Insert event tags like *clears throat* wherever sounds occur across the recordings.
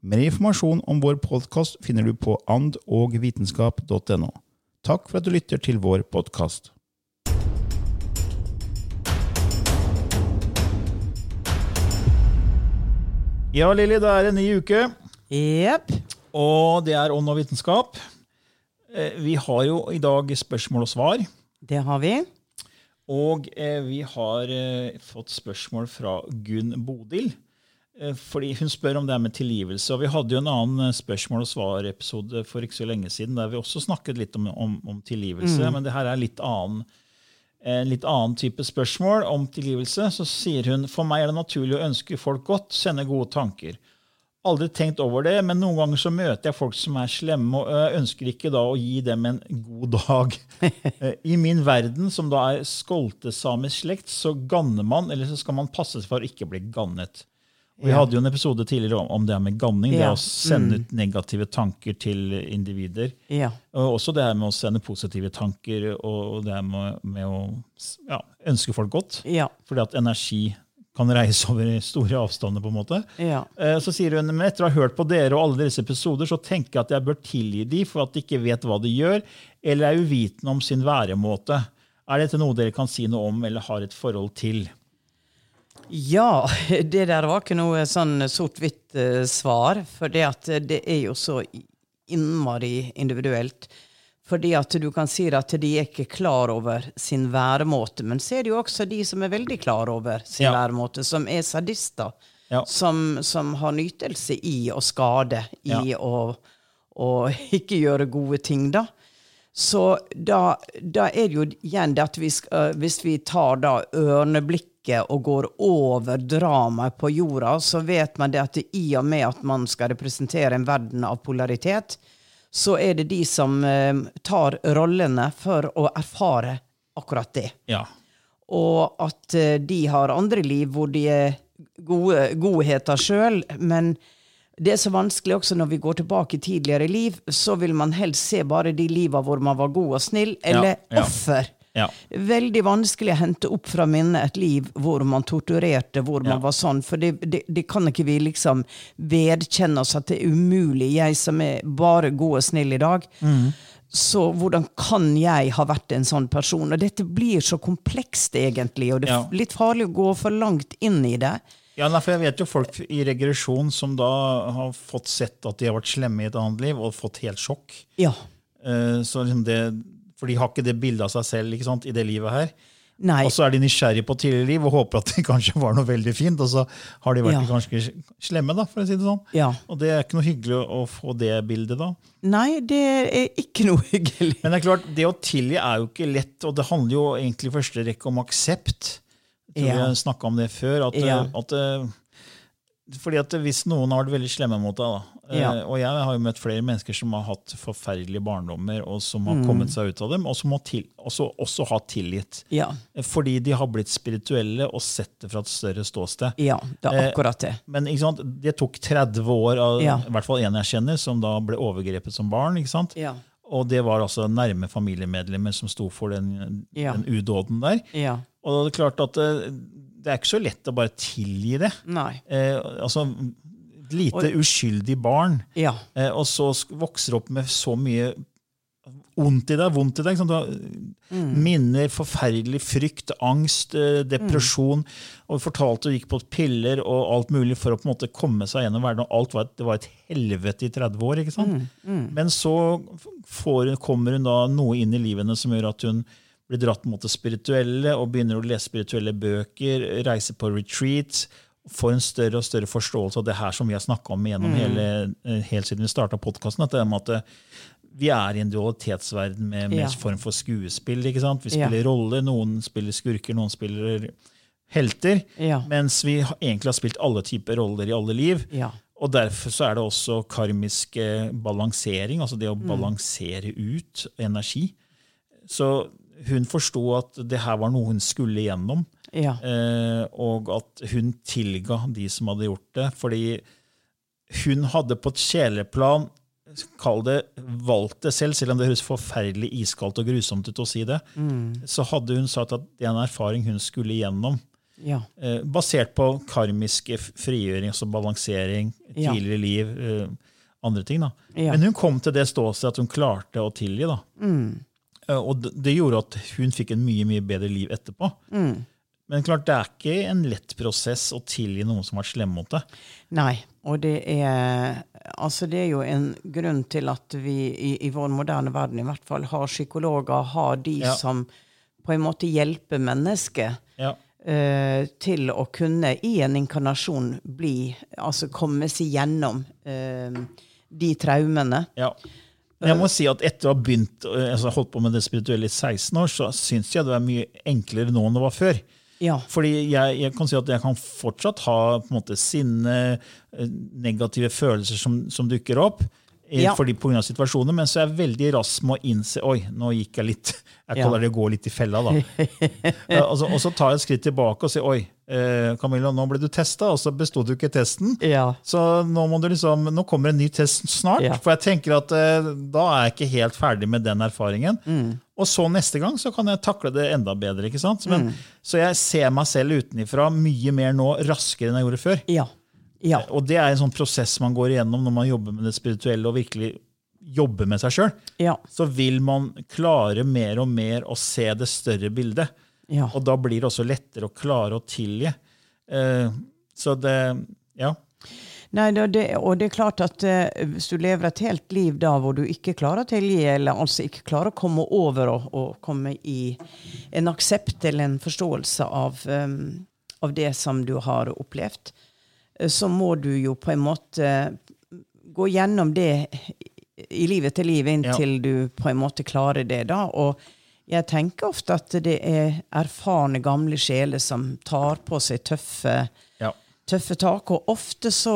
Mer informasjon om vår podkast finner du på andogvitenskap.no. Takk for at du lytter til vår podkast. Ja, Lilly, det er en ny uke, Yep. og det er ånd og vitenskap. Eh, Vi har jo i dag spørsmål og svar. Det har vi. Og eh, vi har eh, fått spørsmål fra Gunn Bodil. Eh, fordi Hun spør om det med tilgivelse. og Vi hadde jo en annen eh, spørsmål og svar-episode for ikke så lenge siden der vi også snakket litt om, om, om tilgivelse. Men det her er litt annen, en litt annen type spørsmål om tilgivelse. Så sier hun for meg er det naturlig å ønske folk godt, sende gode tanker. Aldri tenkt over det, men noen ganger så møter jeg folk som er slemme, og ønsker ikke da å gi dem en god dag. *laughs* Eh, I min verden, som da er skoltesamisk slekt, så ganner man, eller så skal man passe seg for å ikke bli gannet. Vi hadde jo en episode tidligere om, det her med ganning, det å sende ut negative tanker til individer. Ja. Og også det her med å sende positive tanker, og det her med, med å ja, ønske folk godt. Fordi at energi kan reise over store avstander. på en måte. Ja. Eh, Så sier hun men etter å ha hørt på dere og alle deres episoder, så tenker jeg at jeg bør tilgi de for at de ikke vet hva de gjør, eller er uvitende om sin væremåte. Er dette noe dere kan si noe om eller har et forhold til? Ja, *laughs* det der var ikke noe sånn sort-hvitt uh, svar, for det at det er jo så innmari individuelt. Fordi at du kan si at de er ikke klar over sin væremåte, men så er det jo også de som er veldig klar over sin Ja. væremåte, som er sadister. Ja. Som, som har nytelse i å skade, i Ja. å, å *laughs* ikke gjøre gode ting, da. Så da, da er det jo igjen det at vi skal, hvis vi tar da ørneblikket og går over dramaet på jorda, så vet man det at i og med at man skal representere en verden av polaritet, så er det de som eh, tar rollene for å erfare akkurat det. Ja. Og at eh, de har andre liv hvor de er gode, godheter sjøl, men det er så vanskelig også når vi går tilbake i tidligere liv, så vil man helst se bare de liva hvor man var god og snill, eller ja. offer. Ja. Veldig vanskelig å hente opp fra minnet et liv hvor man torturerte, hvor man Ja. var sånn, for det, det, det kan ikke vi liksom vedkjenne oss at det er umulig, jeg som er bare god og snill i dag. Mm. Så hvordan kan jeg ha vært en sånn person? Og dette blir så komplekst, egentlig, og det er Ja. litt farlig å gå for langt inn i det. Ja, for Jeg vet jo folk i regresjon som da har fått sett at de har vært slemme i et annet liv, og fått helt sjokk. Ja. Eh, Så liksom det, For de har ikke det bildet av seg selv ikke sant, i det livet her. Nei. Og så er de nysgjerrige på tidligere liv og håper at det *laughs* kanskje var noe veldig fint, og så har de vært Ja. ganske slemme, da, for å si det sånn. Ja. Og det er ikke noe hyggelig å få det bildet da. Nei, det er ikke noe *laughs* hyggelig. Men det er klart, det å tilgi er jo ikke lett, og det handler jo egentlig i første rekke om aksept. Jeg tror Ja. vi snakka om det før. At, Ja. at, eh, fordi at hvis noen har vært veldig slemme mot deg, da, Ja. og jeg har jo møtt flere mennesker som har hatt forferdelige barndommer, og som Mm. har kommet seg ut av dem, og som har til, også, også har tilgitt. Ja. Fordi de har blitt spirituelle og sett det fra et større ståsted. Ja, det er Eh, akkurat det. Men det tok 30 år av Ja. i hvert fall en jeg kjenner, som da ble overgrepet som barn. ikke sant? Ja. Og det var altså nærme familiemedlemmer som sto for den, Ja. den udåden der. Ja. Og det er klart at det, det er ikke så lett å bare tilgi det. Nei. Eh, altså, lite uskyldig barn, Ja. eh, og så vokser opp med så mye vondt i deg, vondt i deg. Har Minner, forferdelig frykt, angst, depresjon. depresjon. Og fortalte og gikk på piller og alt mulig for å på en måte komme seg gjennom hverdagen. og Alt var et, det var et helvete i 30 år. ikke sant? Men så får, kommer hun da noe inn i livet som gjør at hun blir dratt mot det spirituelle og begynner å lese spirituelle bøker, reise på retreat. Får en større og større forståelse av det her som vi har snakka om gjennom hele, eh, helt siden vi starta podkasten. At det at eh, vi er i en dualitetsverden med, med Ja. form for skuespill. Vi Ja. spiller roller, noen spiller skurker, noen spiller helter. Ja. Mens vi egentlig har spilt alle typer roller i alle liv. Ja. Og derfor så er det også karmisk eh, balansering, altså det å balansere ut energi. Så hun forsto at det her var noe hun skulle igjennom, Ja. eh, og at hun tilga de som hadde gjort det. Fordi hun hadde på et sjeleplan Kall det valgt det selv, selv om det høres forferdelig iskaldt og grusomt ut å si det. Så hadde hun sagt at det er en erfaring hun skulle igjennom. Ja. Eh, basert på karmiske frigjøring, altså balansering, tidligere liv, eh, andre ting. da. Men hun kom til det ståstedet at hun klarte å tilgi. da. Eh, og det, gjorde at hun fikk en mye mye bedre liv etterpå. Men klart, det er ikke en lett prosess å tilgi noen som har vært slemme mot deg. Nei, og det er Altså, det er jo en grunn til at vi i, i vår moderne verden i hvert fall har psykologer, har de Ja. som på en måte hjelper mennesket Ja. uh, til å kunne i en inkarnasjon bli Altså komme seg gjennom uh, de traumene. Ja. Men jeg må si at etter å ha begynt, eh, altså holdt på med det spirituelle i 16 år, så syns jeg det er mye enklere nå enn det var før. Ja. Fordi jeg, jeg kan si at jeg kan fortsatt ha på en måte sinne, eh, negative følelser som, som dukker opp. eh, Ja. Fordi av situasjoner, Men så er jeg veldig rask med å innse Oi, nå gikk jeg litt Jeg kaller det å gå litt i fella. da. og, *laughs* så, og så tar jeg et skritt tilbake og sier Oi, eh, Camilla, nå ble du testa, og så besto du ikke testen. Ja. Så nå, må du liksom, nå kommer en ny test snart. Ja. For jeg tenker at eh, da er jeg ikke helt ferdig med den erfaringen. Mm. Og så neste gang så kan jeg takle det enda bedre. ikke sant? Mm. Så jeg ser meg selv utenifra mye mer nå, raskere enn jeg gjorde før. Ja. Ja. Og det er en sånn prosess man går igjennom når man jobber med det spirituelle og virkelig jobber med seg sjøl. Ja. Så vil man klare mer og mer å se det større bildet. Ja. Og da blir det også lettere å klare å tilgi. Uh, så det Ja. Nei, det, det, og det er klart at eh, hvis du lever et helt liv da hvor du ikke klarer å tilgi, eller altså ikke klarer å komme over og, og komme i en aksept eller en forståelse av, um, av det som du har opplevd, eh, så må du jo på en måte gå gjennom det i livet til livet inntil du på en måte klarer det. da, og jeg tenker ofte at det er erfarne, gamle sjeler som tar på seg tøffe ja. Tøffe tak. Og ofte så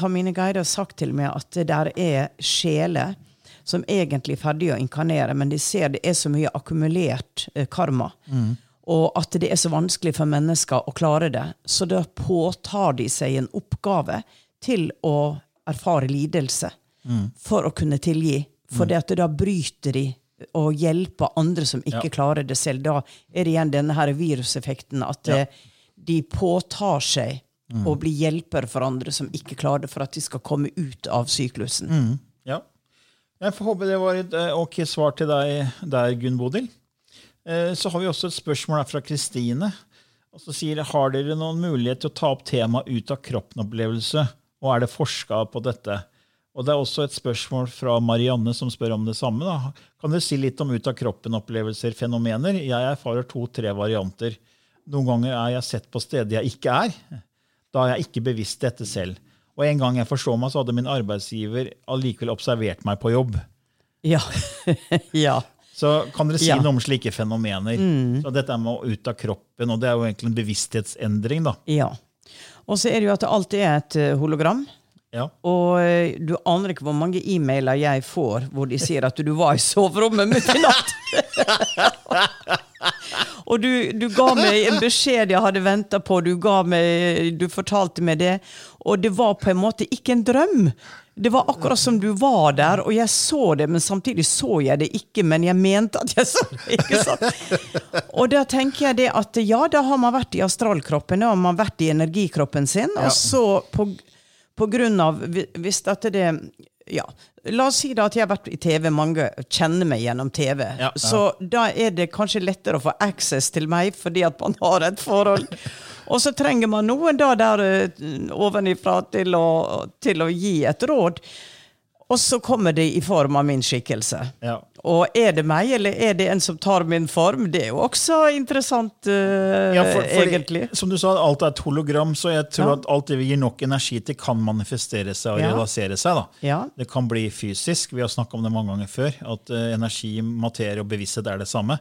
har mine guider sagt til meg at det der er sjeler som egentlig er ferdige å inkarnere, men de ser det er så mye akkumulert karma. karma. Og at det er så vanskelig for mennesker å klare det. Så da påtar de seg en oppgave til å erfare lidelse for å kunne tilgi. For det at da bryter de og hjelper andre som ikke Ja. klarer det selv. Da er det igjen denne her viruseffekten. at Ja. eh, de påtar seg å bli hjelper for andre som ikke klarer det, for at de skal komme ut av syklusen. Ja. Jeg får håpe det var et eh, ok svar til deg der, Gunn Bodil. Eh, Så har vi også et spørsmål her fra Kristine. Og så sier Har dere noen mulighet til å ta opp temaet ut av kroppen-opplevelse, og er det forska på dette? Og Det er også et spørsmål fra Marianne som spør om det samme. Da. Kan dere si litt om ut av kroppen-opplevelser, fenomener? Jeg erfarer to-tre varianter. Noen ganger er jeg sett på steder jeg ikke er. Da er jeg ikke bevisst dette selv. Og en gang jeg forstår meg, så hadde min arbeidsgiver allikevel observert meg på jobb. Ja. *laughs* ja. Så kan dere si Ja. Mm. noe om slike fenomener? Så dette er med å ut av kroppen, og det er jo egentlig en bevissthetsendring. da. ja. Og så er det jo at det alltid er et eh, hologram. Ja. Og eh, du aner ikke hvor mange e-mailer jeg får hvor de sier at du var i soverommet midt i natt. *laughs* Og du, du ga meg en beskjed jeg hadde venta på, du, meg, du fortalte meg det. Og det var på en måte ikke en drøm. Det var akkurat som du var der, og jeg så det, men samtidig så jeg det ikke. Men jeg mente at jeg så det. ikke sant? Og da tenker jeg det at ja, da har man vært i astralkroppen, da har man vært i energikroppen sin, og så på, på grunn av Hvis dette det ja, La oss si da at jeg har vært i TV, mange kjenner meg gjennom TV. Ja. Så da er det kanskje lettere å få access til meg fordi at man har et forhold. *laughs* Og så trenger man noen da der eh, ovenifra til å, til å gi et råd. Og så kommer det i form av min skikkelse. Ja. Og er det meg, eller er det en som tar min form? Det er jo også interessant, uh, Ja, for, for egentlig. Som du sa, alt er et hologram, så jeg tror Ja. at alt det vi gir nok energi til, kan manifestere seg og realisere seg. Det kan bli fysisk. Vi har snakka om det mange ganger før. At uh, energi, materie og bevissthet er det samme.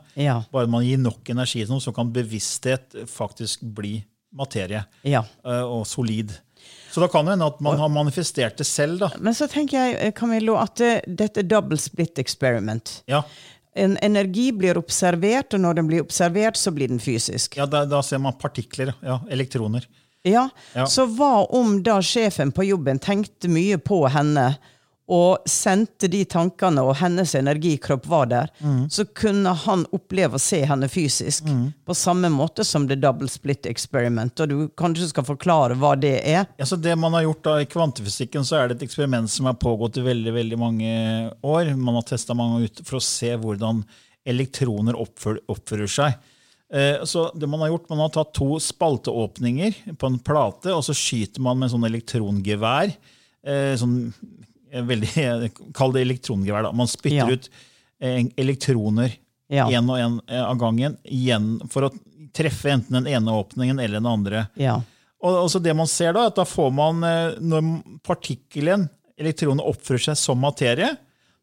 Bare man gir nok energi til noe, så kan bevissthet faktisk bli materie. Ja. eh, og solid. Så da kan det hende at man har manifestert det selv. da. Men så tenker jeg, eh, Camillo, at dette er double split experiment Ja, En energi blir observert, og når den blir observert, så blir den fysisk. ja da, da ser man partikler. ja, Elektroner. Ja, Ja. Så hva om da sjefen på jobben tenkte mye på henne og sendte de tankene, og hennes energikropp var der, så kunne han oppleve å se henne fysisk. På samme måte som det double split experiment. Og du kanskje skal forklare hva det er? Ja, så det man har gjort da I kvantefysikken så er det et eksperiment som har pågått i veldig veldig mange år. Man har testa mange ut for å se hvordan elektroner oppfører, oppfører seg. Eh, så det Man har gjort, man har tatt to spalteåpninger på en plate, og så skyter man med sånn elektrongevær. Eh, sånn, veldig, *laughs* Kall det elektrongevær. da. Man spytter Ja. ut elektroner elektroner Ja. og én av gangen igjen for å treffe enten den ene åpningen eller den andre. Ja. Og også det man ser da, at da får man, eh, når partikkelen, elektronene, oppfører seg som materie,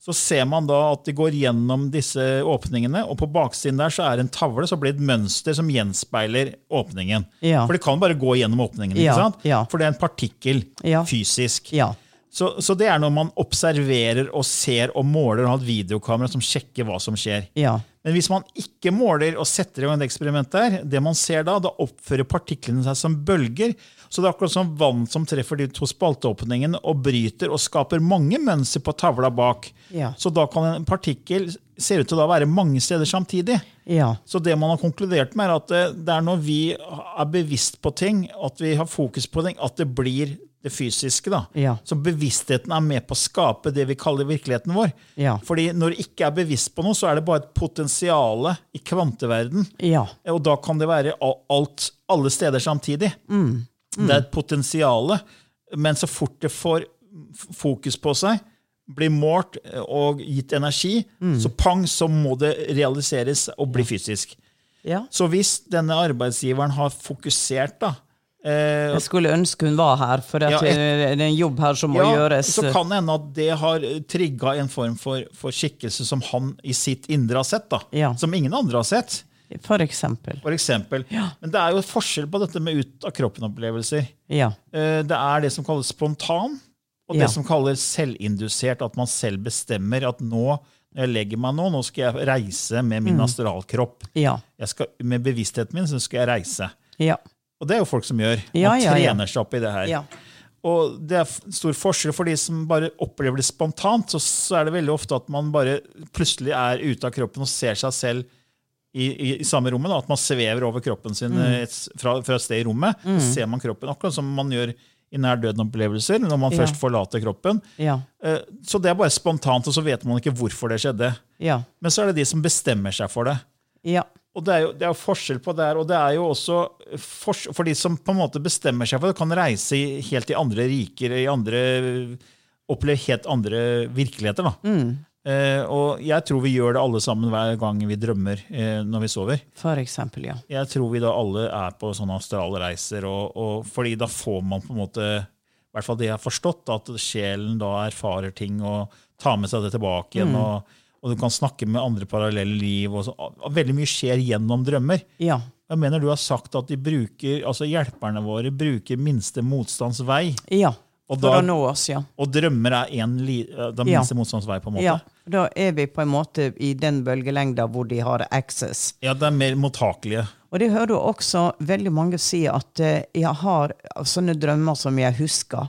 så ser man da at de går gjennom disse åpningene, og på baksiden der så er det en tavle, så blir det et mønster som gjenspeiler åpningen. Ja. For det kan bare gå gjennom åpningen, ikke sant? ja. For det er en partikkel, Ja. fysisk. Ja. Så, så det er når man observerer og ser og måler og har et videokamera som sjekker hva som skjer. Ja. Men hvis man ikke måler og setter i gang det eksperimentet, her, det man ser da, da oppfører partiklene seg som bølger. Så det er akkurat som vann som treffer de to spalteåpningene og bryter og skaper mange mønster på tavla bak. Ja. Så da kan en partikkel se ut til å være mange steder samtidig. Ja. Så det man har konkludert med, er at det, det er når vi er bevisst på ting, at vi har fokus på ting, at det blir det fysiske. da. Ja. Så bevisstheten er med på å skape det vi kaller virkeligheten vår. Ja. Fordi når du ikke er bevisst på noe, så er det bare et potensial i kvanteverden. Ja. Og da kan det være alt, alle steder samtidig. Det er et potensial, men så fort det får fokus på seg, blir målt eh, og gitt energi, så pang, så må det realiseres og bli fysisk. ja. Så hvis denne arbeidsgiveren har fokusert da, eh, Jeg skulle ønske hun var her, for at Ja, et- eh, det er en jobb her som må ja, gjøres. så kan det hende at det har trigga en form for, for skikkelse som han i sitt indre har sett, da, Ja. som ingen andre har sett. For eksempel. For eksempel. Men det er jo forskjell på dette med ut av kroppen-opplevelser. Ja. Eh, Det er det som kalles spontan, og Ja. det som kalles selvindusert. At man selv bestemmer at nå, når jeg legger meg nå, nå skal jeg reise med min astralkropp. Ja. Jeg skal, med bevisstheten min så skal jeg reise. Og det er jo folk som gjør. Man Ja, ja, ja. trener seg opp i det her. Og det er stor forskjell for de som bare opplever det spontant. Så, så er det veldig ofte at man bare plutselig er ute av kroppen og ser seg selv i, i, i samme rommet. Da, at man svever over kroppen sin Mm. eh, et, fra, fra et sted i rommet. Så ser man kroppen akkurat som man gjør i nær døden-opplevelser når man først forlater kroppen. Ja. Eh, Så det er bare spontant, og så vet man ikke hvorfor det skjedde. Ja. Men så er det de som bestemmer seg for det. Ja. Og det er jo det er jo forskjell på det her, og det er jo også for, for de som på en måte bestemmer seg for det, kan reise helt i andre riker, i andre, oppleve helt andre virkeligheter. da. Eh, og jeg tror vi gjør det alle sammen hver gang vi drømmer eh, når vi sover. For eksempel, ja. Jeg tror vi da alle er på sånne astralreiser, og, og fordi da får man på en måte i hvert fall det jeg har forstått, at sjelen da erfarer ting og tar med seg det tilbake igjen. Og, og du kan snakke med andre parallelle liv. Og så, veldig mye skjer gjennom drømmer. Ja. Jeg mener du har sagt at de bruker, altså hjelperne våre bruker minste motstands vei. Ja. For da- å nå oss, ja. Og drømmer er en den minste Ja. motstands vei. på en måte. Ja. Da er vi på en måte i den bølgelengda hvor de har access. Ja, det er mer mottakelige. Og det hører du også veldig mange si at eh, jeg har sånne drømmer som jeg husker.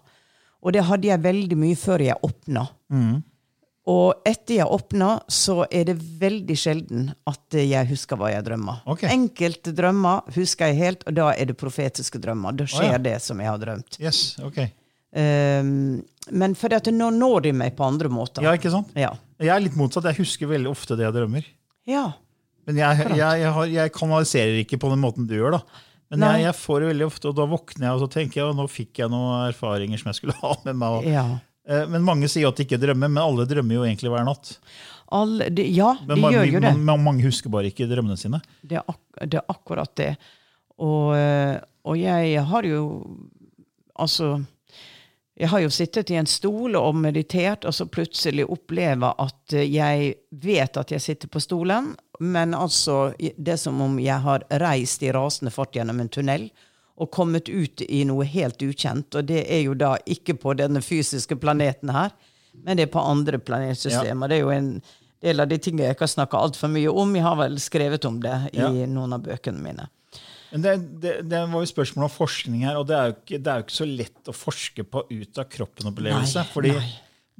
Og det hadde jeg veldig mye før jeg åpna. Og etter jeg åpna, så er det veldig sjelden at jeg husker hva jeg drømmer. Okay. Enkelte drømmer husker jeg helt, og da er det profetiske drømmer. Da skjer ja. det som jeg har drømt. Yes, ok. Um, men fordi at nå når de meg på andre måter. Ja, ikke sant? Ja. Jeg er litt motsatt. Jeg husker veldig ofte det jeg drømmer. Ja. Men jeg, jeg, jeg, har, jeg kanaliserer ikke på den måten du gjør. da. Men jeg, jeg får det veldig ofte, og da våkner jeg og så tenker jeg, og nå fikk jeg noen erfaringer som jeg skulle ha med meg. og- ja. Eh, Men mange sier at de ikke drømmer, men alle drømmer jo egentlig hver natt. All, de, ja, de Men gjør jo det. man- mange husker bare ikke drømmene sine. Det er, ak det er akkurat det. Og, eh, og jeg har jo Altså Jeg har jo sittet i en stol og meditert, og så plutselig oppleve at eh, jeg vet at jeg sitter på stolen, men altså Det er som om jeg har reist i rasende fart gjennom en tunnel og kommet ut i noe helt ukjent. Og det er jo da ikke på denne fysiske planeten her, men det er på andre planetsystemer. Det er jo en del av de tingene jeg ikke har snakka altfor mye om. Jeg har vel skrevet om det i Ja. noen av bøkene mine. Men det, det, det var jo spørsmål om forskning her, og det er jo ikke, det er jo ikke så lett å forske på ut av kroppen-opplevelse. Nei, fordi nei.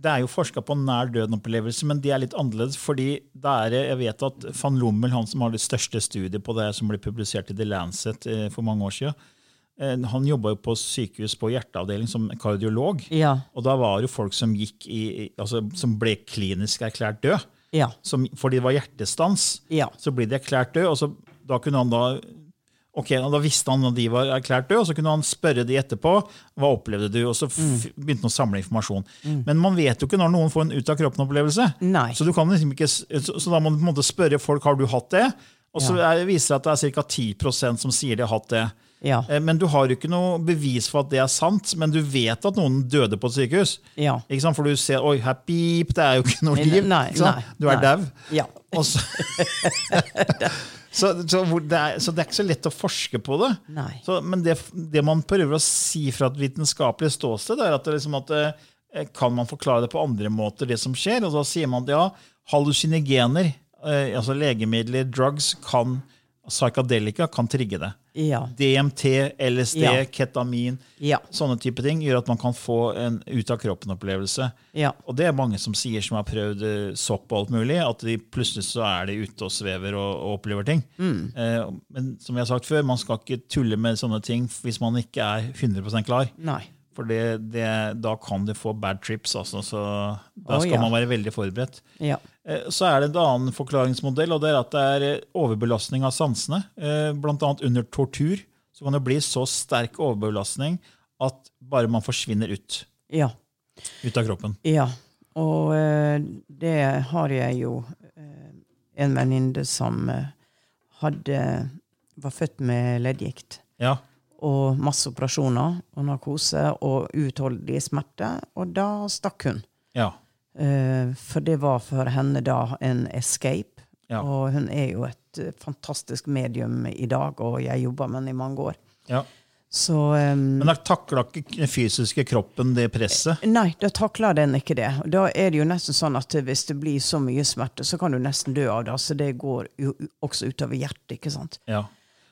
det er jo forska på nær døden-opplevelse, men de er litt annerledes. fordi det er, Jeg vet at van Lommel, han som har det største studiet på det, som ble publisert i The Lancet eh, for mange år siden, han jobba jo på sykehus på hjerteavdeling som kardiolog. Ja. Og da var det jo folk som, i, altså, som ble klinisk erklært død. Ja. Som, fordi det var hjertestans. Ja. Så ble de erklært død, og så, da kunne han da Ok, Da visste han at de var erklært døde, og så kunne han spørre de etterpå. Hva opplevde du? Og så f begynte han å samle informasjon. Men man vet jo ikke når noen får en ut av kroppen-opplevelse. Så, liksom så, så da må du på en måte spørre folk har du hatt det. Og så ja. viser det at det er ca. 10% som sier de har hatt det. Ja. Eh, Men du har jo ikke noe bevis for at det er sant, men du vet at noen døde på et sykehus. Ja. For du ser oi, her pip, det er jo ikke noe liv. nei, nei, Du er dau. Ja. *laughs* Så, så, så, det er, så det er ikke så lett å forske på det. Så, men det, det man prøver å si fra et vitenskapelig ståsted, er at, det liksom at eh, kan man forklare det på andre måter, det som skjer. Og da sier man at ja, hallusinogener, eh, altså legemidler, drugs, kan, psykadelika, kan trigge det. Ja. DMT, LSD, Ja. ketamin, Ja. sånne type ting gjør at man kan få en ut av kroppen-opplevelse. Ja. Og det er mange som sier, som har prøvd eh, sopp og alt mulig, at de plutselig så er de ute og svever og, og opplever ting. Mm. Eh, men som jeg har sagt før, man skal ikke tulle med sånne ting hvis man ikke er 100% klar. Nei. For det, det, da kan du få bad trips. Altså, så da skal ja. man være veldig forberedt. Ja. Eh, Så er det en annen forklaringsmodell, og det er at det er eh, overbelastning av sansene. Bl.a. Blant annet under tortur så kan det bli så sterk overbelastning at bare man forsvinner ut, Ja. ut av kroppen. Ja. Og eh, det har jeg jo eh, en venninne som eh, hadde var født med leddgikt. Ja, Og masse operasjoner og narkose og uutholdelig smerte. Og da stakk hun. ja, Eh, for det var for henne da en escape. Ja. Og hun er jo et eh, fantastisk medium i dag, og jeg jobba med henne i mange år. ja. Så um, Men da takla ikke den fysiske kroppen det presset? Nei, da takler den ikke det. Da er det jo nesten sånn at hvis det blir så mye smerte, så kan du nesten dø av det. Så det går jo også utover hjertet, ikke sant. Ja.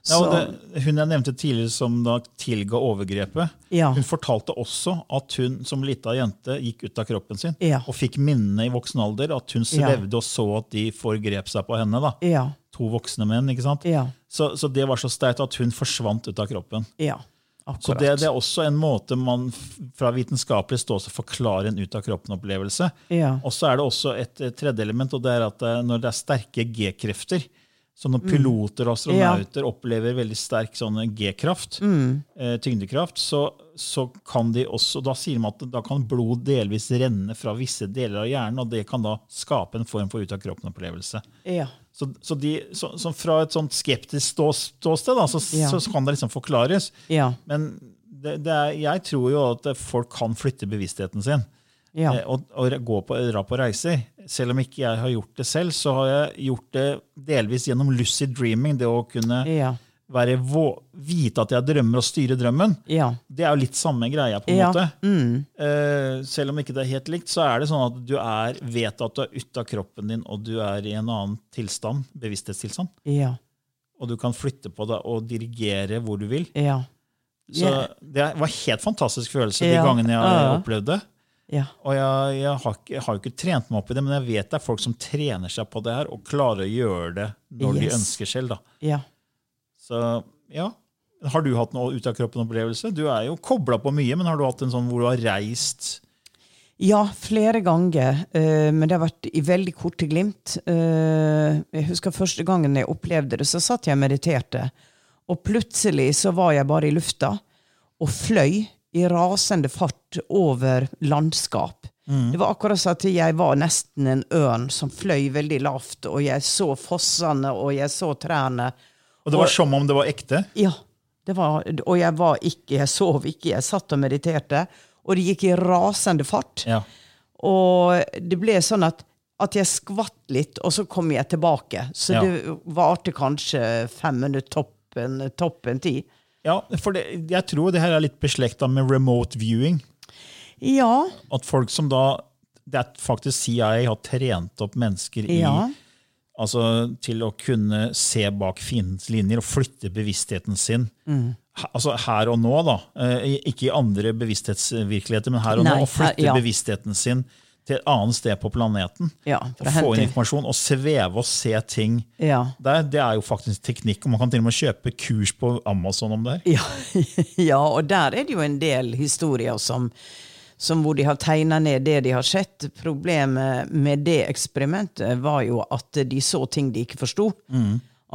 Ja, og det, hun jeg nevnte tidligere som da tilga overgrepet, Ja. hun fortalte også at hun som lita jente gikk ut av kroppen sin Ja. og fikk minnene i voksen alder. At hun Ja. og så at de forgrep seg på henne. da. Ja. To voksne menn. ikke sant? Ja. Så, så det var så sterkt at hun forsvant ut av kroppen. Ja. Så Akkurat. det, det er også en måte man fra vitenskapelig ståsted forklarer en ut av kroppen-opplevelse. Ja. Og så er det også et tredje element, og det er at eh, når det er sterke G-krefter Så når piloter og astronauter opplever veldig sterk sånn G-kraft, eh, tyngdekraft, så, så kan de også Da sier man at da kan blod delvis renne fra visse deler av hjernen, og det kan da skape en form for ut av kroppen-opplevelse. Ja. Så, så, de, så, fra et sånt skeptisk stå, ståsted da, så, Ja. så kan det liksom forklares. Ja. Men det, det er, jeg tror jo at folk kan flytte bevisstheten sin Ja. eh, og, og gå på, dra på reiser. Selv om ikke jeg har gjort det selv, så har jeg gjort det delvis gjennom lucid dreaming. Det å kunne Ja. vite at jeg drømmer og styre drømmen. Ja. Det er jo litt samme greia, på en Ja. måte. Mm. Uh, selv om ikke det er helt likt, så er det sånn at du er, vet at du er ute av kroppen din, og du er i en annen tilstand, bevissthetstilstand. Ja. Og du kan flytte på deg og dirigere hvor du vil. Ja. Så det var en helt fantastisk følelse de gangene jeg opplevde det. Ja. Og jeg, jeg, har jeg har jo ikke trent meg opp i det, men jeg vet det er folk som trener seg på det her og klarer å gjøre det når de ønsker selv. da. ja. Så ja. Har du hatt noe ut av kroppen-opplevelse? Du er jo kobla på mye, men har du hatt en sånn hvor du har reist Ja, flere ganger. eh, men det har vært i veldig korte glimt. Eh, jeg husker første gangen jeg opplevde det, så satt jeg og mediterte. Og plutselig så var jeg bare i lufta og fløy i rasende fart over landskap. Det var akkurat som at jeg var nesten en ørn som fløy veldig lavt, og jeg så fossene, og jeg så trærne. Og det var som om det var ekte? Ja. Det var, og jeg var ikke, jeg sov ikke, jeg satt og mediterte. Og det gikk i rasende fart. Ja. Og det ble sånn at, at jeg skvatt litt, og så kom jeg tilbake. Så Ja. det varte kanskje fem minutter toppen, toppen tid. Ja, for det, jeg tror det her er litt beslekta med remote viewing. Ja. At folk som da Det er faktisk CIA har trent opp mennesker i Ja. Altså til å kunne se bak fiendens linjer og flytte bevisstheten sin. Mm. Altså her og nå, da. Eh, Ikke i andre bevissthetsvirkeligheter, men her og Nei, nå. Å flytte ja. bevisstheten sin til et annet sted på planeten. Ja, og få inn informasjon og sveve og se ting. Ja. Der, det er jo faktisk teknikk, og man kan til og med kjøpe kurs på Amazon om det. her. Ja, *laughs* ja, og der er det jo en del historier som, som hvor de har tegna ned det de har sett. Problemet med det eksperimentet var jo at de så ting de ikke forsto.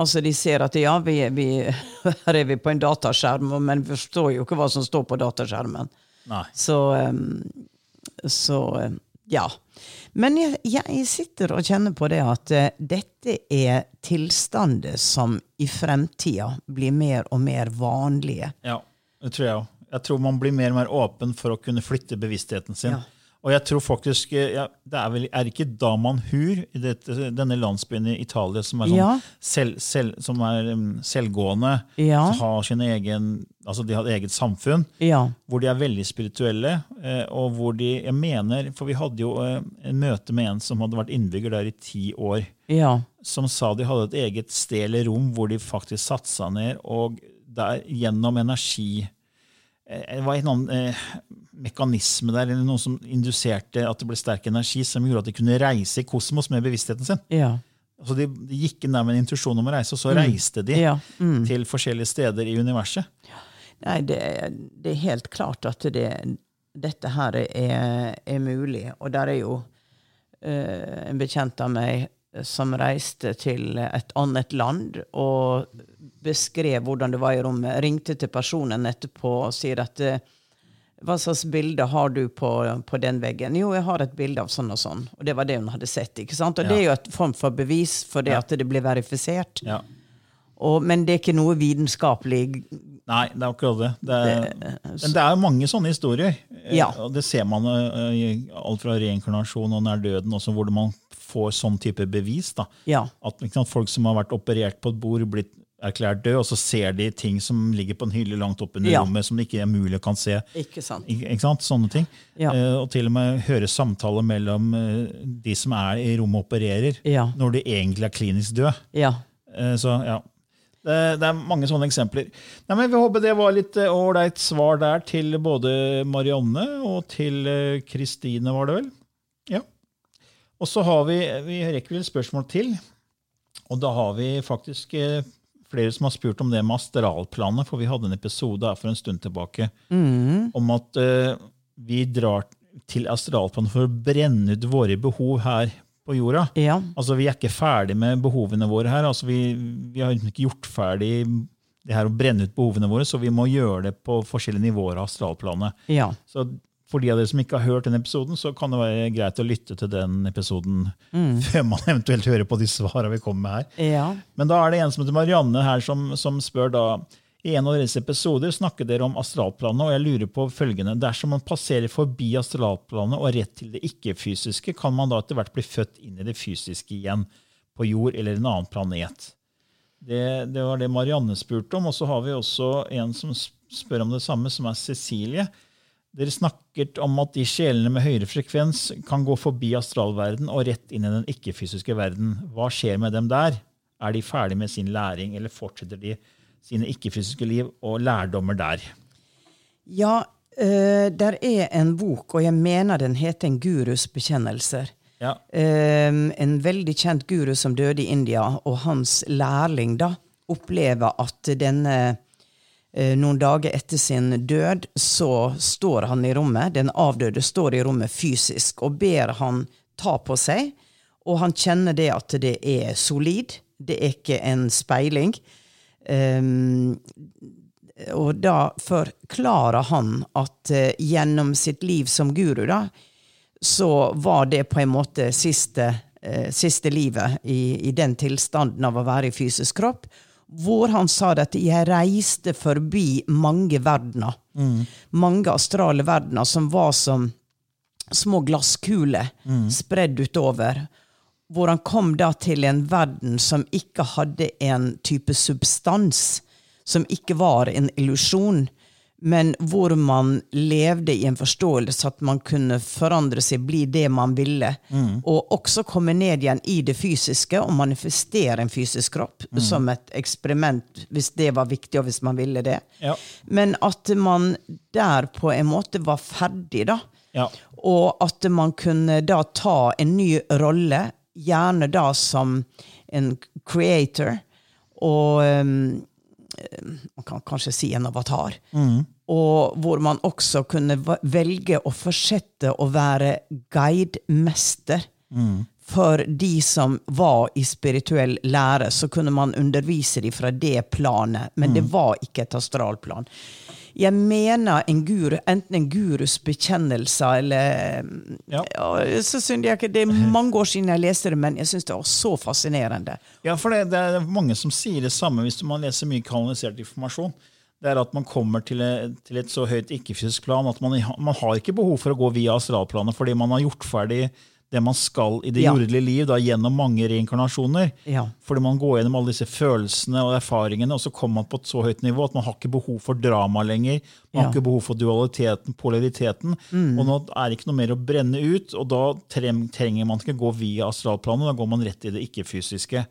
Altså De ser at ja, vi, vi, *laughs* her er vi på en dataskjerm, men vi forstår jo ikke hva som står på dataskjermen. Nei. Så, så ja. Men jeg, jeg sitter og kjenner på det at uh, dette er tilstander som i fremtida blir mer og mer vanlige. Ja, det tror jeg òg. Jeg tror man blir mer og mer åpen for å kunne flytte bevisstheten sin. Ja. Og jeg tror faktisk, eh, ja, det er vel er ikke Damanhur, i dette, denne landsbyen i Italia som er, sånn Ja. selv, selv, som er um, selvgående, Ja. har sin egen, altså de har et eget samfunn, hvor de er veldig spirituelle, eh, og hvor de, jeg mener, for vi hadde jo eh, en møte med en som hadde vært innbygger der i ti år, Ja. som sa de hadde et eget sted eller rom hvor de faktisk satsa ned, og der gjennom energi Det var en annen mekanisme der, eller noe som induserte at det ble sterk energi, som gjorde at de kunne reise i kosmos med bevisstheten sin. Ja. Altså de, de gikk inn der med en intuisjon om å reise, og så reiste de Ja, mm. til forskjellige steder i universet. Nei, det, det er helt klart at det, dette her er, er mulig. Og der er jo uh, en bekjent av meg som reiste til et annet land og beskrev hvordan det var i rommet. Ringte til personen etterpå og sier at eh, hva slags bilde har du på, på den veggen? Jo, jeg har et bilde av sånn og sånn. Og det var det hun hadde sett. ikke sant? Og det er jo et form for bevis for det at det blir verifisert. Ja. Og, men det er ikke noe vitenskapelig Nei, det er akkurat det. det er, men det er jo mange sånne historier. Eh, Ja. Det ser man eh, i alt fra reinkarnasjon og nær døden, også, hvor man får sånn type bevis. Ja. At sant, Folk som har vært operert på et bord, blitt erklært død, og så ser de ting som ligger på en hylle langt oppe under Ja. rommet, som det ikke er mulig å kan se. Ikke sant? Ikke, sant? Sånne ting. Ja. Eh, og til og med høre samtaler mellom eh, de som er i rommet og opererer, Ja. når de egentlig er klinisk døde. Ja. Eh, Så ja, det, det er mange sånne eksempler. Nei, men Vi håper det var litt eh, ålreit svar der til både Marianne og til eh, Kristine, var det vel? Ja. Og så har vi vi rekker vel et spørsmål til. Og da har vi faktisk eh, flere som har spurt om det med astralplanet, for vi hadde en episode her for en stund tilbake om at uh, vi drar til astralplanet for å brenne ut våre behov her på jorda. Ja. Altså, Vi er ikke ferdig med behovene våre her. Altså, vi, vi har liksom ikke gjort ferdig det her å brenne ut behovene våre, så vi må gjøre det på forskjellige nivåer av astralplanet. Ja. Så for de av dere som ikke har hørt den episoden, så kan det være greit å lytte til den episoden *laughs* før man eventuelt hører på de svarene vi kommer med her. Ja. Men da er det en som heter Marianne her, som, som spør da i en av deres episoder snakker dere om astralplanet, og jeg lurer på følgende. Dersom man passerer forbi astralplanet og rett til det ikke-fysiske, kan man da etter hvert bli født inn i det fysiske igjen, på jord eller en annen planet? Det, det var det Marianne spurte om. Og så har vi også en som spør om det samme, som er Cecilie. Dere snakket om at de sjelene med høyere frekvens kan gå forbi astralverden og rett inn i den ikke-fysiske verden. Hva skjer med dem der? Er de ferdig med sin læring, eller fortsetter de sine ikke-fysiske liv og lærdommer der? Ja, uh, der er en bok, og jeg mener den heter En gurus bekjennelser. Ja. Uh, en veldig kjent guru som døde i India, og hans lærling da opplever at denne Noen dager etter sin død så står han i rommet, den avdøde står i rommet fysisk og ber han ta på seg, og han kjenner det at det er solid, det er ikke en speiling. Um, og da forklarer han at uh, gjennom sitt liv som guru, da, så var det på en måte siste, uh, siste livet i, i, den tilstanden av å være i fysisk kropp. Hvor han sa at 'jeg reiste forbi mange verdener'. Mm. Mange astrale verdener som var som små glasskuler mm. spredd utover hvor han kom da til en verden som ikke hadde en type substans, som ikke var en illusjon, men hvor man levde i en forståelse at man kunne forandre seg, bli det man ville, mm. og også komme ned igjen i det fysiske og manifestere en fysisk kropp mm. som et eksperiment, hvis det var viktig, og hvis man ville det. Ja. Men at man der på en måte var ferdig, da. Ja. Og at man kunne da ta en ny rolle gjerne da som en creator, og um, man kan kanskje si en avatar. Mm. Og hvor man også kunne velge å fortsette å være guidemester. Mm. For de som var i spirituell lære, så kunne man undervise dem fra det planet. Men mm. det var ikke et astralplan jeg mener en guru, enten en gurus bekjennelser eller ja. Ja, så synes jeg ikke, Det er mange år siden jeg leste det, men jeg syns det var så fascinerende. Ja, for det, det, er mange som sier det samme hvis man leser mye kanalisert informasjon. Det er at man kommer til, et, til et så høyt ikke-fysisk plan at man, man, har ikke behov for å gå via astralplanet fordi man har gjort ferdig det man skal i det ja. jordelige liv da, gjennom mange reinkarnasjoner. Ja. Fordi man går gjennom alle disse følelsene og erfaringene, og så kommer man på et så høyt nivå at man har ikke behov for drama lenger. Man ja. har ikke behov for dualiteten, polariteten. Mm. Og nå er det ikke noe mer å brenne ut, og da trenger man ikke gå via astralplanet. Da går man rett i det ikke-fysiske.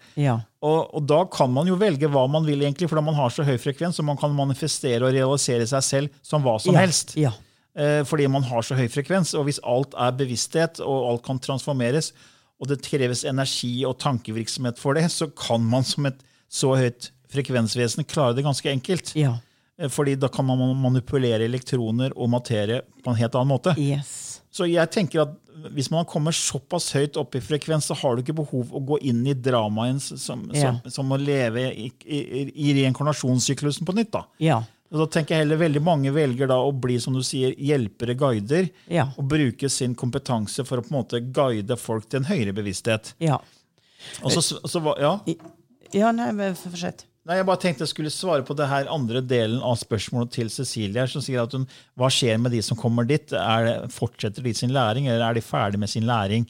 Og, og, da kan man jo velge hva man vil, egentlig, fordi man har så høy frekvens, og man kan manifestere og realisere seg selv som hva som helst. Ja. Eh, fordi man har så høy frekvens. Og hvis alt er bevissthet, og alt kan transformeres, og det kreves energi og tankevirksomhet for det, så kan man som et så høyt frekvensvesen klare det ganske enkelt. Ja. Eh, fordi da kan man manipulere elektroner og materie på en helt annen måte. Yes. Så jeg tenker at hvis man kommer såpass høyt opp i frekvens, så har du ikke behov å gå inn i dramaen som, ja. som, som, å leve i, i, i reinkarnasjonssyklusen på nytt. da. Ja. Og da tenker jeg heller Veldig mange velger da å bli som du sier, hjelpere, guider, ja. og bruke sin kompetanse for å på en måte guide folk til en høyere bevissthet. Ja. Og så, så, ja. ja, nei, fortsett. Nei, Jeg bare tenkte jeg skulle svare på det her andre delen av spørsmålet til Cecilie. som sier at hun, Hva skjer med de som kommer dit? Er det, fortsetter de sin læring, eller er de ferdig med sin læring?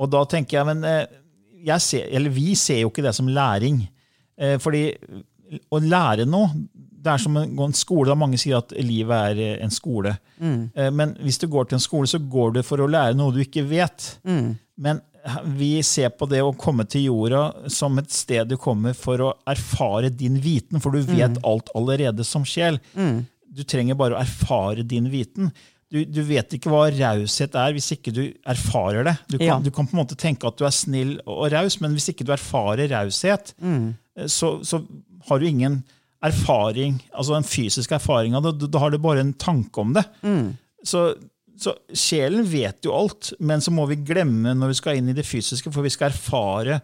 Og da tenker jeg, men eh, jeg ser, eller vi ser jo ikke det som læring. Eh, fordi å lære noe det er som en, en skole. da Mange sier at livet er eh, en skole. Mm. Eh, men hvis du går til en skole, så går du for å lære noe du ikke vet. Mm. Men vi ser på det å komme til jorda som et sted du kommer for å erfare din viten, for du vet mm. alt allerede som sjel. Mm. Du trenger bare å erfare din viten. Du, du, vet ikke hva raushet er hvis ikke du erfarer det. Du kan, ja. du kan, på en måte tenke at du er snill og raus, men hvis ikke du erfarer raushet, mm. Eh, så, så, har du ingen erfaring, altså en fysisk erfaring av det. Da har du bare en tanke om det. Mm. Så, så, sjelen vet jo alt, men så må vi glemme når vi skal inn i det fysiske, for vi skal erfare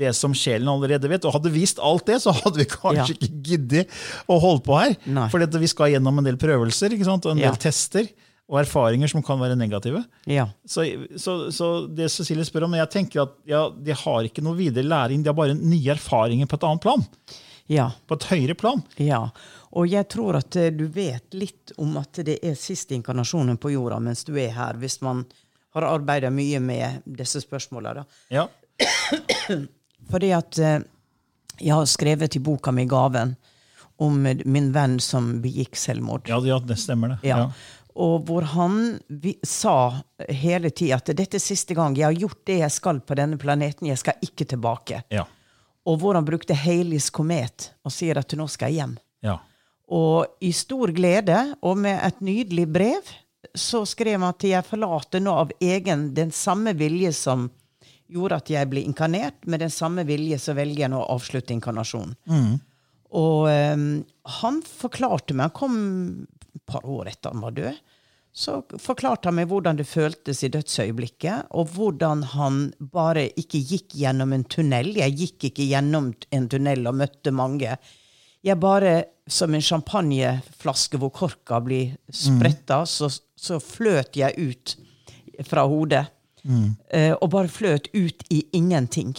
det som sjelen allerede vet. Og hadde vi visst alt det, så hadde vi *laughs* kanskje ja. ikke giddet å holde på her. For vi skal gjennom en del prøvelser og en del ja. tester og erfaringer som kan være negative. Ja. Så, så, så, det Cecilie spør om, jeg tenker at ja, de har ikke noe videre læring, de har bare nye erfaringer på et annet plan. Ja. På et høyere plan. Ja. Og jeg tror at eh, du vet litt om at det er siste inkarnasjonen på jorda mens du er her, hvis man har arbeida mye med disse spørsmåla. Ja. *clears throat* Fordi at eh, jeg har skrevet i boka mi 'Gaven' om min venn som begikk selvmord. Ja, ja det stemmer, det. Ja. Og hvor han vi, sa hele tida at dette er siste gang jeg har gjort det jeg skal på denne planeten. Jeg skal ikke tilbake. Ja og hvor han brukte Haleys komet og sier at nå skal jeg hjem. Ja. Og i stor glede, og med et nydelig brev, så skrev han at jeg forlater nå av egen den samme vilje som gjorde at jeg ble inkarnert, med den samme vilje så velger jeg nå å avslutte inkarnasjonen. Og um, han forklarte meg, han kom et par år etter han var død, så forklarte han meg hvordan det føltes i dødsøyeblikket, og hvordan han bare ikke gikk gjennom en tunnel. Jeg gikk ikke gjennom en tunnel og møtte mange. Jeg bare, som en champagneflaske hvor korka blir spretta, så, så fløt jeg ut fra hodet. Mm. og bare fløt ut i ingenting.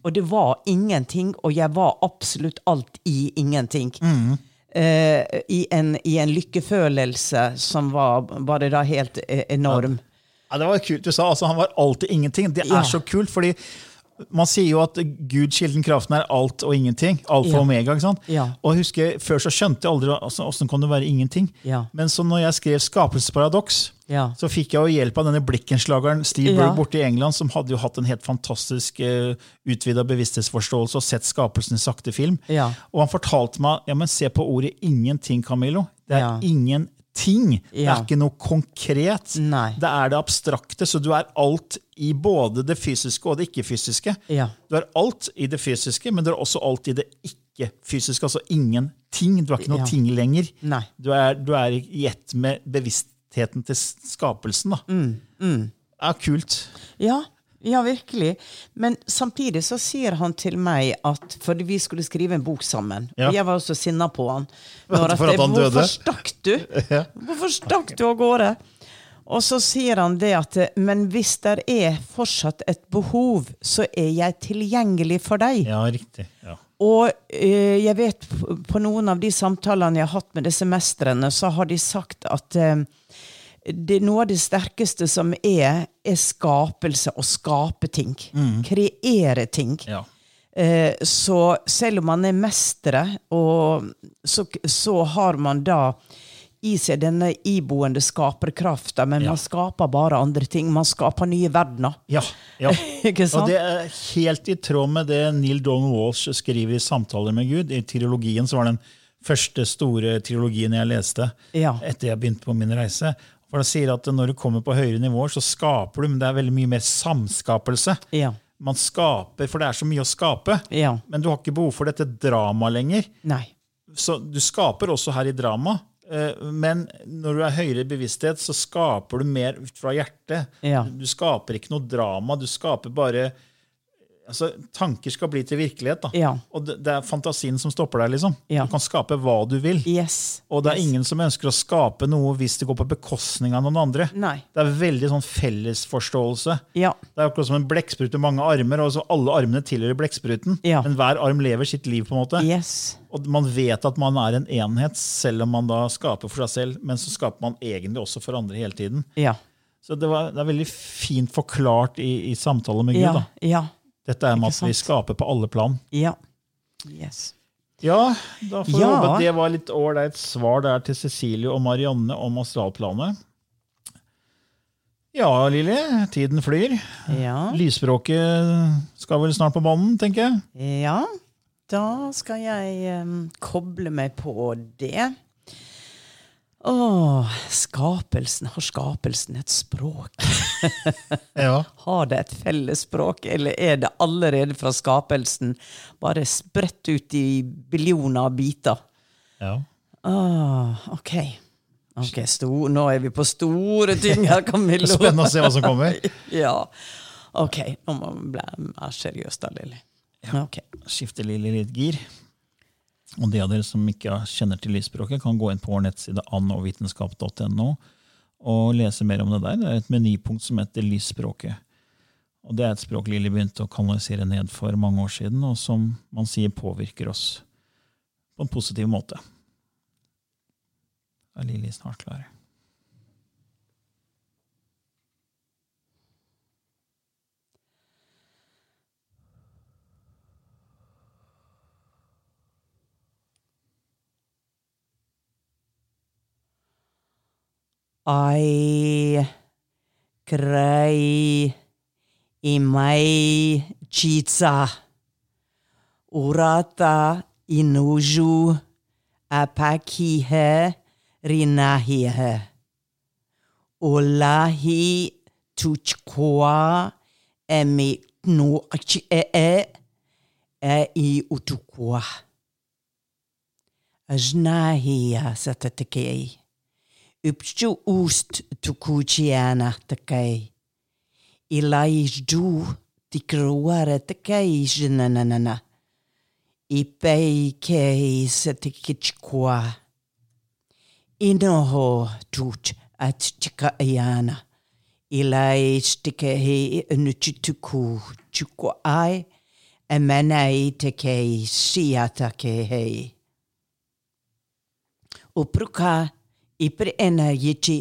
Og det var ingenting, og jeg var absolutt alt i ingenting. Eh, i, en, I en lykkefølelse som var bare da helt eh, enorm. Ja, det var kult du sa. altså Han var alltid ingenting. Det er Ja. så kult, fordi man sier jo at Gud, kilden, kraften, er alt og ingenting. Alfa Ja. og omega. ikke sant? Ja. Og jeg husker, Før så skjønte jeg aldri altså, åssen kan det være ingenting. Ja. Men så når jeg skrev 'Skapelsesparadoks', Ja. så fikk jeg jo hjelp av denne blikkenslageren Steve. Berg borte i England, som hadde jo hatt en helt fantastisk uh, utvida bevissthetsforståelse og sett skapelsen i sakte film. Ja. Og han fortalte meg ja, men se på ordet 'ingenting', Camillo. Det er Ja. Det er ikke noe konkret. Nei. Det er det abstrakte, så du er alt i både det fysiske og det ikke-fysiske. Ja. Du er alt i det fysiske, men du er også alt i det ikke-fysiske. Altså ingenting. Du er ikke noe Ja. ting lenger. Nei. Du er, du er i ett med bevisstheten til skapelsen. Da. Mm, Det er kult. Ja, ja, virkelig. Men samtidig så sier han til meg at fordi vi skulle skrive en bok sammen Ja. og Jeg var også sinna på han. *laughs* For at han døde? Hvorfor stakk du? *laughs* Hvorfor stakk du av gårde? Og så sier han det at Men hvis det er fortsatt et behov, så er jeg tilgjengelig for deg. Ja, riktig. Ja. Og eh, jeg vet på noen av de samtalene jeg har hatt med disse mestrene, så har de sagt at eh, det, noe av det sterkeste som er, er skapelse Å skape ting. Kreere ting. Ja. Eh, så selv om man er mestere, og så, så har man da i seg denne iboende skaperkrafta, men Ja. man skaper bare andre ting. Man skaper nye verdener. Ja, ja. *laughs* Og det er helt i tråd med det Neil Donald Walsh skriver i 'Samtaler med Gud'. I trilogien så var den første store trilogien jeg leste Ja. etter jeg begynte på min reise. For da sier at når du kommer på høyere nivåer, så skaper du, men det er veldig mye mer samskapelse. Ja. Man skaper, for det er så mye å skape. Ja. Men du har ikke behov for dette dramaet lenger. Nei. Så du skaper også her i drama. eh, Men når du er høyere i bevissthet, så skaper du mer ut fra hjertet. Ja. Du skaper ikke noe drama. Du skaper bare altså, Tanker skal bli til virkelighet. da. Ja. Og det, det er fantasien som stopper deg. liksom. Ja. Du kan skape hva du vil. Yes. Og det er yes. ingen som ønsker å skape noe hvis det går på bekostning av noen andre. Nei. Det er veldig sånn fellesforståelse. Ja. Det er akkurat som en blekksprut med mange armer, og så alle armene tilhører blekkspruten. Ja. Men hver arm lever sitt liv. på en måte. Yes. Og man vet at man er en enhet, selv om man da skaper for seg selv. Men så skaper man egentlig også for andre hele tiden. Ja. Så det, var, det er veldig fint forklart i, i samtale med Gud. Ja. da. Ja. Dette er med at vi skaper på alle plan. Ja. Yes. Ja, da får vi Ja. håpe at det var litt ålreit svar der til Cecilie og Marianne om astralplanet. Ja, Lilly, tiden flyr. Ja. Lysspråket skal vel snart på banen, tenker jeg. ja. Da skal jeg um, koble meg på det. Å, skapelsen. Har skapelsen et språk? *laughs* Ja. Har det et felles språk, eller er det allerede fra skapelsen bare spredt ut i billioner av biter? ja. Åh, ok. Ok, stor, Nå er vi på store ting her, Camillo. *laughs* Spennende å se hva som kommer. *laughs* Ja. Ok, nå må vi bli mer seriøse da, Lilly. Ok. Skifter Lilly litt gir. Og de av dere som ikke kjenner til lysspråket, kan gå inn på vår nettside annovitenskap.no og lese mer om det der. Det er et menypunkt som heter lysspråket. Og Det er et språk Lilly begynte å kanalisere ned for mange år siden, og som man sier påvirker oss på en positiv måte. Da er Lilly snart klar. Ai cry i my chiza. Urata inuju apakihe rinahihe. Olahi tuchkoa emi no e e e i utukwa. Ajnahia satatekei. Upchu ust tukuchiana tekei. Ilaijdu tikruare tekei jinanana. Ipei kei satikichkwa. Inoho tuch at chikayana. Ilai stikehi nuchituku chukwa ai. Emenai tekei siatakehei. Upruka ipre ena yichi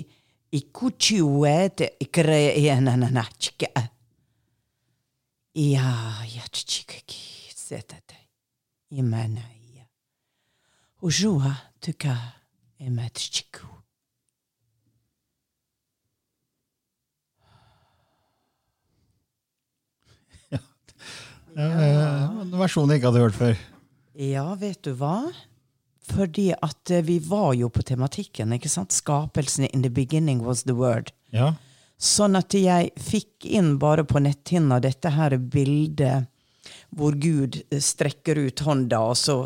ikuchi wete ikre ena na chika. Ja, ja chichikaki setete. Imana ia. Ujua tuka emat chiku. Eh, En versjon jeg ikke hadde hørt før. Ja, vet du hva? Fordi at eh, vi var jo på tematikken, ikke sant? Skapelsen in the beginning was the word. Ja. Sånn at jeg fikk inn bare på netthinna dette her bildet hvor Gud strekker ut hånda, og så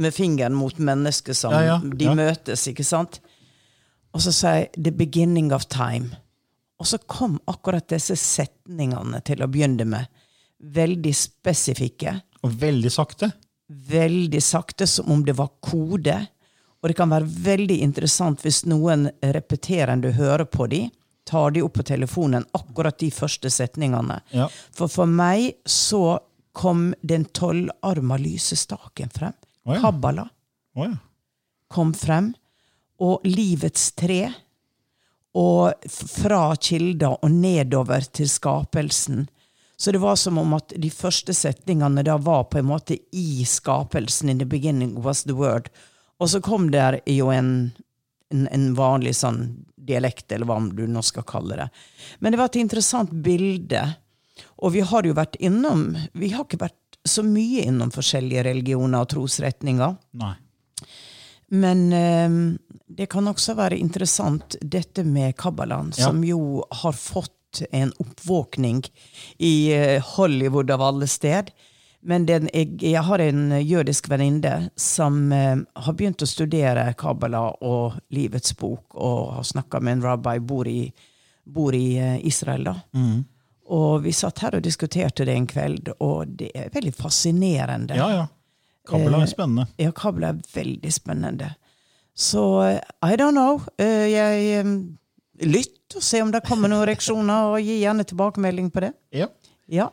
med fingeren mot mennesket som Ja, ja, de møtes, ikke sant? Og så sier jeg 'the beginning of time'. Og så kom akkurat disse setningene til å begynne med. Veldig spesifikke Og veldig sakte. Veldig sakte, som om det var kode. Og det kan være veldig interessant hvis noen repeterende hører på de, tar de opp på telefonen, akkurat de første setningene. Ja. For for meg så kom den tolvarma lysestaken frem. Oh, ja. Kabbala oh, ja. kom frem. Og livets tre. Og fra kilder og nedover til skapelsen. Så det var som om at de første setningene da var på en måte i skapelsen. In the beginning was the word. Og så kom der jo en, en, en vanlig sånn dialekt, eller hva du nå skal kalle det. Men det var et interessant bilde. Og vi har jo vært innom Vi har ikke vært så mye innom forskjellige religioner og trosretninger. Nei. Men eh, det kan også være interessant dette med kabbalaen, Ja. som jo har fått en oppvåkning i eh, Hollywood av alle sted. Men den, jeg, jeg har en jødisk venninne som eh, har begynt å studere kabbala og Livets bok, og har snakka med en rabbi, bor i, bor i eh, Israel. da. Og vi satt her og diskuterte det en kveld, og det er veldig fascinerende. Ja, ja. Kabbala er spennende. Ja, Kabbala er veldig spennende. Så eh, I don't know. Eh, Jeg eh, lytt og se om det kommer noen reaksjoner, og gi gjerne tilbakemelding på det. Ja. Ja.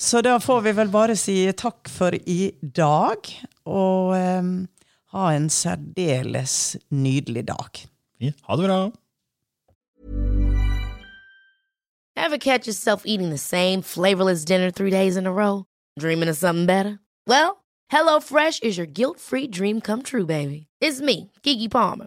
Så da får vi vel bare si takk for i dag, og eh, ha en særdeles nydelig dag. Ha det bra. Ever catch yourself eating the same flavorless dinner three days in a row? Dreaming of something better? Well, HelloFresh is your guilt free dream come true, baby. It's me, Kiki Palmer.